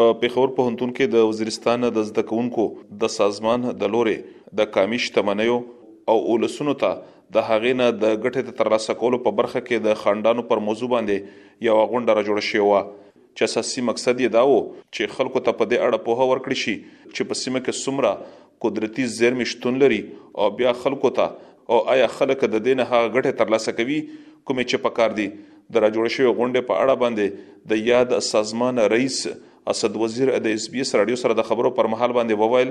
په پېښور پوهنتون کې د وزیرستان د زده کوونکو د سازمان د لورې د قامي شتمنیو او اولسونو ته د هغې نه د ګټې د ترلاسه کولو په برخه کې د خانډانو پر موضوع باندې یوه غونډه را جوړه شوې وه چې اساسي مقصد یې دا و چې خلکو ته په دې اړه پوهه ورکړی شي چې په سیمه کې څومره قدرتي زیرمې شتون لري او بیا خلکو ته او آیا خلک د دې نه هغه ګټې ترلاسه کوي کومې چې پکار دي د راجوړ شوی غونډې په اړه باندې د یاد سازمان رئیس اسد وزیر د اس بي اس رادیو سره د خبرو پر مهال باندې وویل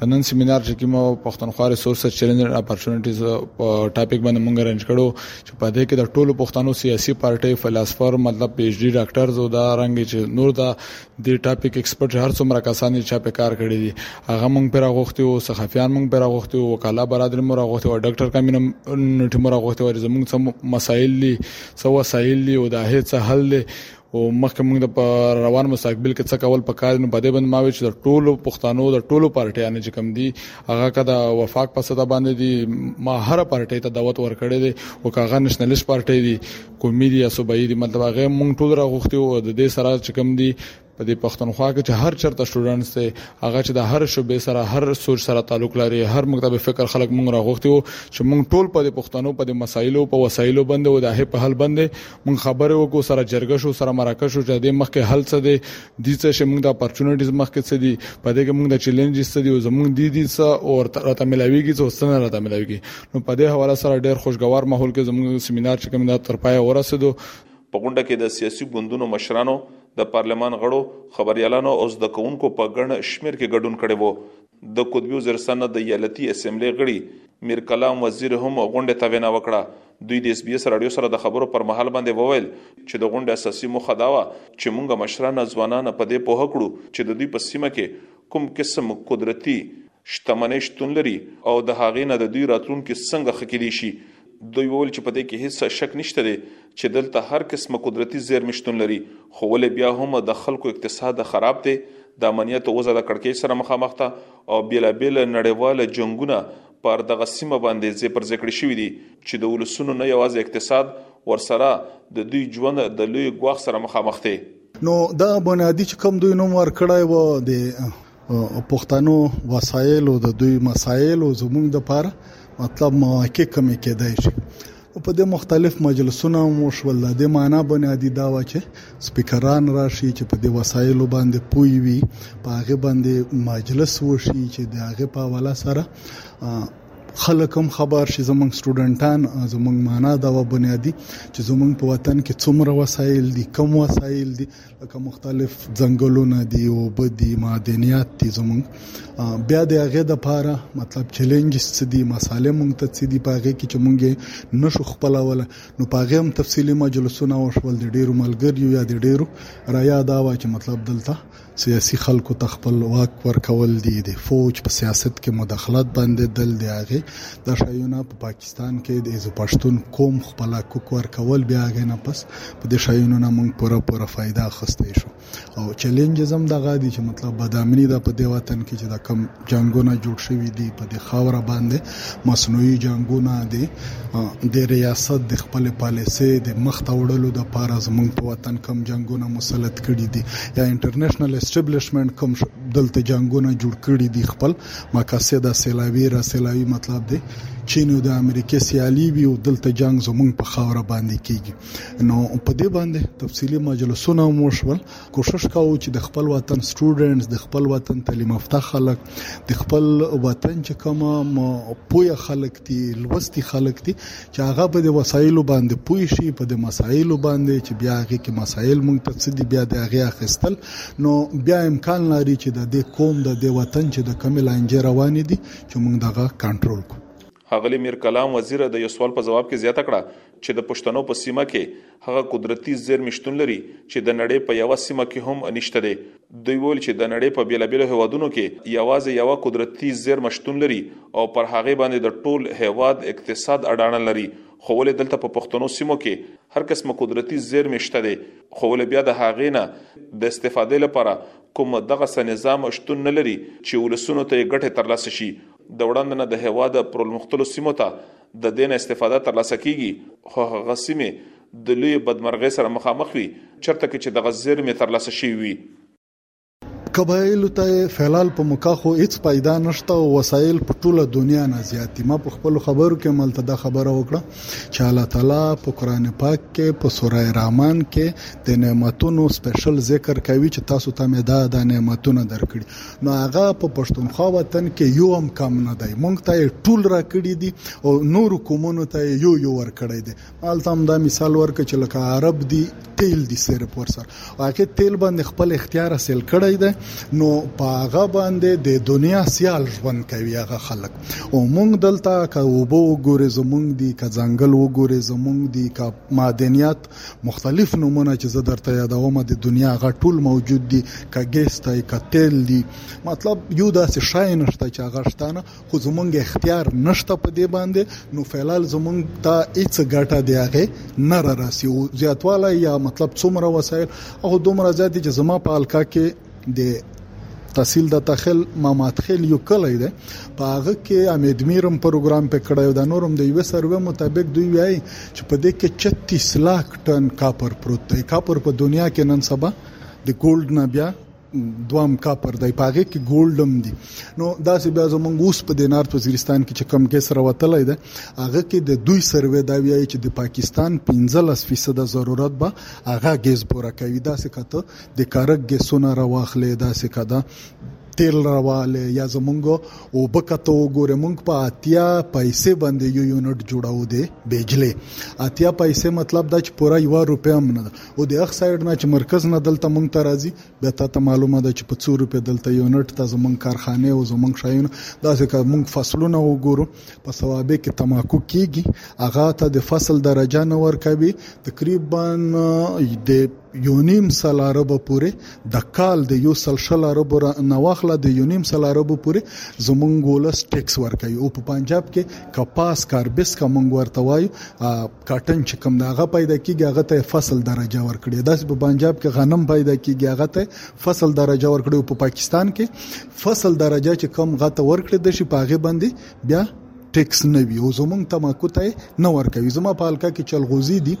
د نن سیمینار چې کومه پښتونخوا ریسورسز چیلنج اند اپورتونټیز په ټاپک باندې مونږ رنج کړو چې په دې کې د ټولو پښتنو سیاسي پارټي فلسفر مطلب پی ایچ ډي ډاکټرز او دا رنګ چې نور دا دی ټاپک ایکسپرټ هر څومره کسان چې چا په کار کړی دي هغه مونږ پر غوښتي او صحافیان مونږ پر غوښتي او وکاله برادر مونږ غوښتي او ډاکټر کمینم نټ مونږ غوښتي او زمونږ څه مسایل دي څه وسایل دي او دا هیڅ حل دي او مخکې موږ د روان مستقبل کې څه کول په کار نو په دې باندې ما وی چې د ټولو پښتنو د ټولو پارټیانو چې کم دي هغه کده وفاق په ستا باندې دي ما هر پارټي ته دعوت ورکړې دي او کاغه نېشنلست پارټي دي قومي دي یا صوبایي دي مطلب هغه مونږ ټول راغوښتي او د دې سره چې کوم دي په دې پښتونخوا کې چې هر چرته سټوډنټس دی هغه چې د هر شوبې سره هر سوچ سره تعلق لري هر مکتب فکر خلک مونږ راغوښتي وو چې مونږ ټول په دې پښتنو په دې مسایلو په وسایلو باندې او د هه په حل باندې مونږ خبرې وکړو سره جرګه شو سره مرکه شو چې د مخکې حل څه دی دي څه شي موږ د اپورتونټیز مخکې څه دي په دې کې موږ د چیلنجز څه دي او زموږ دي دي څه او راته ملاويږي څه څه نه راته ملاويږي نو په دې حواله سره ډیر خوشګوار ماحول کې زموږ سیمینار چې کوم دا تر پای ورسېدو په غونډه کې د سیاسي ګوندونو مشرانو، د پارلمان غړو، خبریالانو او زده کوونکو په ګڼ شمېر کې ګډون کړی وو. د قطبي وزیرستان د ایالتي اسمبلۍ غړي میر کلام وزیر هم غونډې ته وینا وکړه. دوی د اس بي اس راډیو سره د خبرو پر مهال باندې وویل چې د غونډې اساسي موخه دا وه چې مونږ مشران او ځوانان په دې پوه کړو چې د دوی په سیمه کې کوم قسم قدرتي شتمنۍ شتون لري او د هغې نه د دوی راتلونکي څنګه ښه کیدی شي دوی وویل چې په دې کې هیڅ شک نشته دی چې دلته هر قسمه قدرتي زیرمې شتون لري خو ولې بیا هم د خلکو اقتصاد خراب دی د امنیت وضع د کړکېچ سره مخامخ ده او بیلابیل نړیوال جنگونه پر دغه سیمه باندې ځې پر ځې کړی شوې دي چې د ولسونو نه یوازې اقتصاد ورسره د دوی ژوند د لوی ګواښ سره مخامخ دی نو دا بنادي چې کوم دوی نوم ورکړای و د پښتنو وسایل او د دوی مسایل او زمونږ د پاره مطلب مواقع کمی کېدای شي په دې مختلف مجلسونه مو شول د دې معنی بنیادی دا و چې سپیکران راشي چې په دې وسایلو باندې پوي وي په هغه باندې مجلس وشي چې د هغه په حواله سره خلک هم خبر شي زمونږ سټوډنټان زمونږ معنا دا و بنیادی چې زمونږ په وطن کې څومره وسایل دي کم وسایل دي که مختلف ځنګلونه دي او بدی معدنیات دي زمون بیا د هغه د پاره مطلب چیلنج څه دي مسالې مونږ ته څه دي پاګه کې چې مونږ نشو خپلول نو پاګه هم تفصیلی مجلسونه او شول د ډیرو ملګریو یا د ډیرو رایا دا وا چې مطلب دلته سیاسي خلکو ته خپل واک ورکول دي د فوج په سیاست کې مداخلت باندې دل دی هغه د شایونه په پاکستان کې د ایزو پښتون قوم خپل حقوق ورکول بیا هغه نه پس په دې شایونو نه مونږ پوره پوره فایده اخستی شو او چیلنجز هم دغه دي چې مطلب بدامنی ده په دې وطن کې چې دا کم جنگونه جوړ شوي دي په دې خاوره باندې مصنوعي جنگونه دي د ریاست د خپل پالیسي د مخ ته وړلو د پاره زمونږ په وطن کم جنگونه مسلط کړي دي یا انټرنیشنل اسټابلیشمنت کم دلته جنگونه جوړ کړي دي خپل ماکاسې دا سېلاوي را سېلاوي مطلب دی چین او د امریکې سیالي وي او دلته جنگ زمونږ په خاوره باندې کیږي نو په دې باندې تفصیلی مجلسونه مو شول کوشش کاوه چې د خپل وطن سټوډنټس د خپل وطن تعلیم یافته خلک د خپل وطن چې کومه پوهه خلک دي لوستي خلک دي چې هغه په دې وسایلو باندې پوه شي په دې مسایلو باندې چې بیا هغه کې مسایل مونږ ته څه دي بیا د هغه اخیستل نو بیا امکان لري چې د دې قوم د دې وطن چې د کمې لانجې روانې دي چې مونږ دغه کنټرول کړو ښاغلي میر کلام وزیر د یو سوال په ځواب کې زیاته کړه چې د پښتنو په سیمه کې هغه قدرتي زیرمې شتون لري چې د نړۍ په یوه سیمه کې هم نشته دی دوی ویل چې د نړۍ په بیلابیلو هیوادونو کې یوازې یوه قدرتي زیرمه شتون لري او پر هغه باندې د ټول هیواد اقتصاد اډانه لري خو ولې دلته په پښتنو سیمو کې هر قسمه قدرتي زیرمې شته دی خو ولې بیا د هغې نه د استفادې لپاره کوم دغه سه نظام شتون نه لري چې ولسونو ته ګټه ترلاسه شي د وړاندنه د هوا د پرلمختلو سیمو ته د دې نه استفاده ترلاسه کیږي خو هغه سیمه د لوی بدمرغۍ سره مخامخ وي چرته کې چې دغه زیرمې ترلاسه شي وي قبایلو ته فعلال په مکا خو هیڅ پیدا نشته او وسایل په ټوله دنیا نه زیات دي ما په خپل خبرو کې ملته دا خبره وکړه چې الله تعالی په قران پاک کې په سوره رحمان کې د نعمتونو سپیشل ذکر کوي چې تاسو ته مې دا د نعمتونو درکړي نو هغه په پښتونخوا وطن کې يو هم کم نه دی مونږ ته یې ټول راکړي دي او نورو قومونو ته یې یو یو ورکړی دی هلته هم دا مثال ورکړه چې لکه عرب دي تیل دي صرف ورسره هغه تیل باندې خپل اختیار حاصل کړی دی نو په هغه باندې د دنیا سیال ژوند کوي هغه خلک او مونږ دلته که اوبه وګورې زمونږ دي که ځنګل وګورې زمونږ دي که معدنیات مختلف نومونه چې زه درته یادوم د دنیا هغه ټول موجود دي که ګیس دی که تیل دي مطلب یو داسې شای نشته چې هغه شته نه خو زمونږ اختیار نشته په دې باندې نو فعلال زمونږ ته هیڅ ګټه دی هغه نه را رسي او زیاتواله یا مطلب څومره وسایل او دومره زیات چې زما په حلقه کې د تحصیل د تخل مامات خیل یو کلی دی په هغه کې امیدمیرم پروګرام په کړیو د نورم د یو سروې مطابق دوی وایي چې په دې کې 36 لاک ټن کاپر پروت دی کاپر په دنیا کې نن سبا د ګولډ نه بیا دوام کاپر دی پاغه کې ګولډم دی نو دا چې بیا زمونږ اوس په دینارت وزیرستان کې چې کم کې سره وتلې ده هغه کې د دوی سروې دا ویایي چې د پاکستان 15% ضرورت به هغه غیز پوره کوي دا څه کته د کارک ګیسونه راواخلې دا سکه ده تیل راواله یا زمونږ او بکته وګوره مونږ په اتیا پیسې باندې یو یونټ جوړاو دی بجلی اتیا پیسې مطلب دا چې پورا یو روپیا هم نه او د اخ سایډ نه چې مرکز نه دلته مونږ ته راځي به تا ته معلومه ده چې په څو روپیا دلته یونټ ته زمونږ کارخانه او زمونږ شایونه دا ځکه مونږ فصلونه وګورو په ثوابه کې تماکو کیږي هغه ته د فصل درجه نه ورکوي تقریبا د یونیم سل عربه پورې د کال د یو سل شل عربو نه واخله د یونیم سل عربو پورې زمونږ ولس ټیکس ورکوي او په پنجاب کې کپاس کاربس کا مونږ ورته وایو کاټن چې کوم داغه پیدا کیږي هغه ته فصل درجه ورکړي داس په پنجاب کې غنم پیدا کیږي هغه ته فصل درجه ورکړي او په پاکستان کې فصل درجه چې کوم غته ورکړي د شي پاغه باندې بیا ټیکس نه وي او زمونږ تماکو ته نه ورکوي زما په حلقه کې چلغوزي دي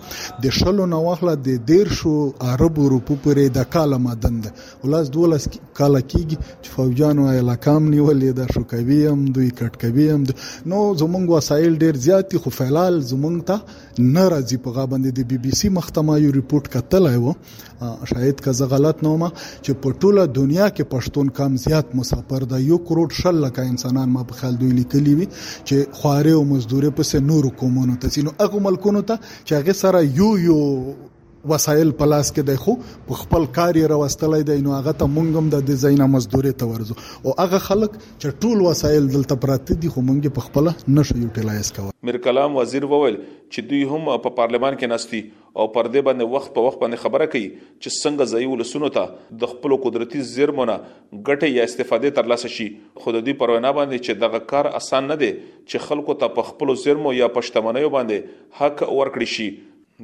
د شلو نه واخله د دیرشو عرب اروپو پورې د کاله مدن ده ولاس دولس کاله کېږي چې فوجانو علاقام نیولې ده شو کوي هم دوی کټ کوي هم نو زمونږ وسایل ډیر زیات خو فعلال زمونږ ته نه راځي په غابندې د بي بي سي مختما یو ریپورت کتلای و شاید که زه غلط نه وم چې په ټوله دنیا کې پښتون کم زیات مسافر ده یو کروڑ شل لکه انسانان ما په خیال دوی لیکلي وي چې خوارې او مزدورې پس نور کومونو ته سينو هغه ملکونو ته چې هغه سره یو یو وسایل په لاس کې دی خو په خپل کار یې راوستلی دی نو هغه ته مونږ هم د ډیزاین مزدوري ته ورزو او هغه خلک چې ټول وسایل دلته پراته دي خو مونږ په خپل نشو یوټیلایز کوو میر کلام وزیر وویل چې دوی هم په پارلمان کې نستی او پر دې باندې وخت په وخت باندې خبره کوي چې څنګه ځایي ولسونو ته د خپلو قدرتي زیرمو نه ګټې یا استفادې ترلاسه شي خو د دوی پر وینا باندې چې دغه کار اسان نه دی چې خلکو ته په خپلو زیرمو یا په شتمنیو باندې حق ورکړي شي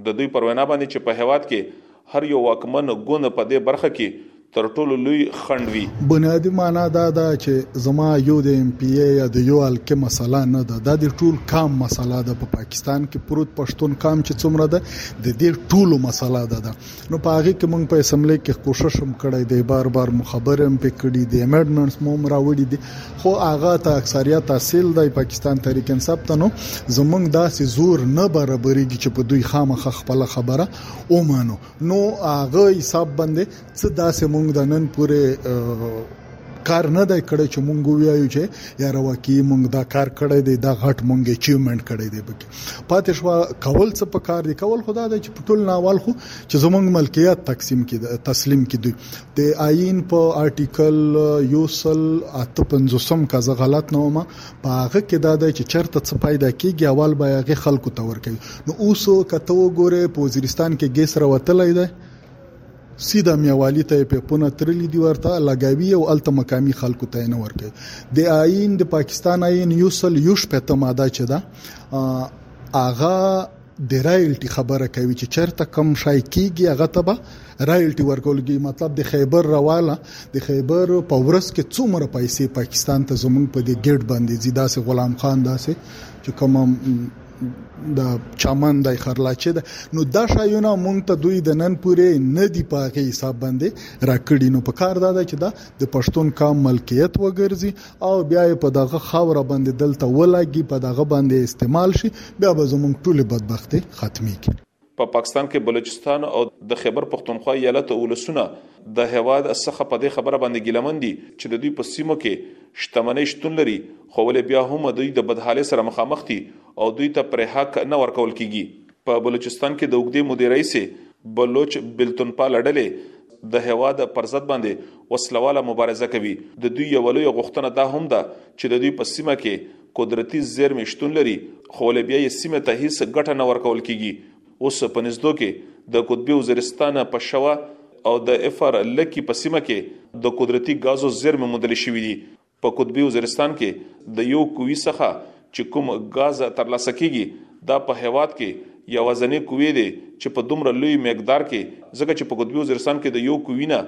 د دوی پر وینا باندې چې په هیواد کې هر یو واکمن ګوند په دې برخه کې تر ټولو لوی خنډ وي. بنیادي مانا دا ده چې زما یو د ایم پي ای یا د یو حلقې مسله نه ده، دا د ټول قام مسله ده، په پاکستان کې پروت پښتون قام چې څومره ده د دې ټولو مسله ده ده نو په هغې کې موږ په اسمبلۍ کې کوشش هم کړی دی، بار بار مو خبرې هم پرې کړي دي، امنډمنټس مو هم راوړي دي خو هغه ته اکثریت حاصل دی پاکستان تحریک انصاف ته نو زموږ داسې زور نه برابریږي چې په دوی خامخا خپله خبره ومنو. نو هغه حساب باندې څه داسې مونږ د نن پورې کار نه دی کړی چې مونږ ویایو چې یار واقعي مونږ دا کار کړی دی دا غټ مونږ اچیومنت کړی دی بګي پاتې شو کول څه په کار دی کول خدا د چې ټول ناوال خو چې زمونږ ملکیت تقسیم کې تسلیم کې دی د آئین په آرټیکل یوسل 850 کزه غلط نه ومه په هغه کې دا دی چې چرته څه پیدا کیږي اول به هغه خلکو ته ورکوي نو اوس کته وګوره په وزیرستان کې ګیس راوتلی دی سیده میوالي ته پیپونه ترلې دی ورته لګاوی او الته مقامی خلکو ته نه ورکوي د آئین د پاکستان آئین یو سل یو شپته ماده چې ده اغه درايلټي خبره کوي چې چرته کم شای کیږي هغه ته به رايلټي ورکول کیږي مطلب د خیبر رواله د خیبر په ورس کې څومره پیسې پاکستان ته زمونږ په دې ګیټ باندې زیدا سه غلام خان داسې چې کوم د چمن د خرلاچې ده نو دا شایونه مونږ ته دوی د نن پورې نه دی پاغي حساب باندې راکړي نو په کار دا ده چې دا د پښتون کام ملکیت وګرځي او بیا یې په دغه خاوره باندې دلته ولاږي په دغه باندې استعمال شي بیا به زمونږ ټولې بدبختې ختمیږي. په پاکستان کې بلوچستان او د خیبر پښتونخوا ایالت ولسونه د هیواد څخه په دې خبره باندې ګیله من دي چې د دوی په سیمو کې شتمنۍ شتون لري خو ولې بیا هم دوی د بدحالې سره مخامخ دي او دوی ته پرې حق نه ورکول کیږي. په بلوچستان کې د اوږدې مودې راهیسې بلوچ بلتونپاله ډلې د هواد پر ضد باندې وسلواله مبارزه کوي د دوی یو لوی غوښتنه دا هم ده چې د دوی په سیمه کې قدرتي زیرمې شتون لري خو له بیا یې سیمه ته هیڅ ګټه نه ورکول کیږي اوس په نږدو کې د قطبي وزیرستان په شوا او د افر لکی په سیمه کې د قدرتي غازو زیرمې مدل شوې دي په قطبي وزیرستان کې د یو کوي څخه چې کوم ګاز ترلاسه کیږي دا په هیواد کې یواځنی کوي دی چې په دومره لوی مقدار کې ځکه چې په قطبي وزیرستان کې د یو کوي نه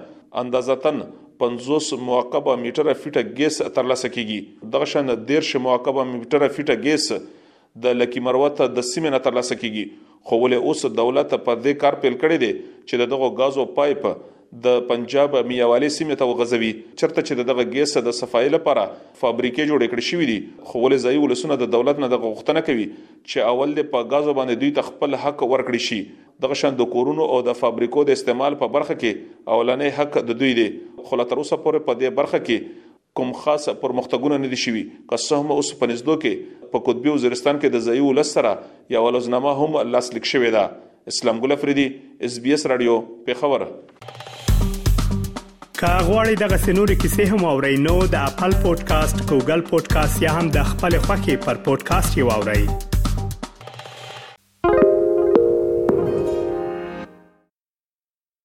اندازتاً پنځوس مؤکبه میټره فیټه ګیس ترلاسه کیږي دغه شان دېرش مؤکبه میټره فیټه ګیس د لکي مروت د سیمې نه ترلاسه کیږي خو ولې اوس دولت پر دې کار پیل کړی دی چې د دغو غازو پایپ د پنجاب میاوالې سیمې ته وغځوي چرته چې د دغه ګیس د صفایي لپاره فابریکې جوړې کړې شوې دي خو ولې ځایي ولسونه د دولت نه دغه غوښتنه کوي چې اول دې په غازو باندې دوی ته خپل حق ورکړي شي دغه شان د کورونو او د فابریکو د استعمال په برخه کې اولنې حق د دوی دی خو لا تر اوسه پورې په دې برخه کې کوم خاص پرمختګونه نه دي شوي، که څه هم اوس په نږدو کې په قطبي وزیرستان کې د ځايي ولس سره یوه لوظنامه هم لاسلیک شوې ده. اسلام ګل افریدي، اس بي اس راډیو، پېښور. که غواړئ دغه سنوري کیسې هم او رینو د خپل پودکاسټ ګوګل پودکاسټ یا هم د خپل خاكي پر پودکاسټ یو اورئ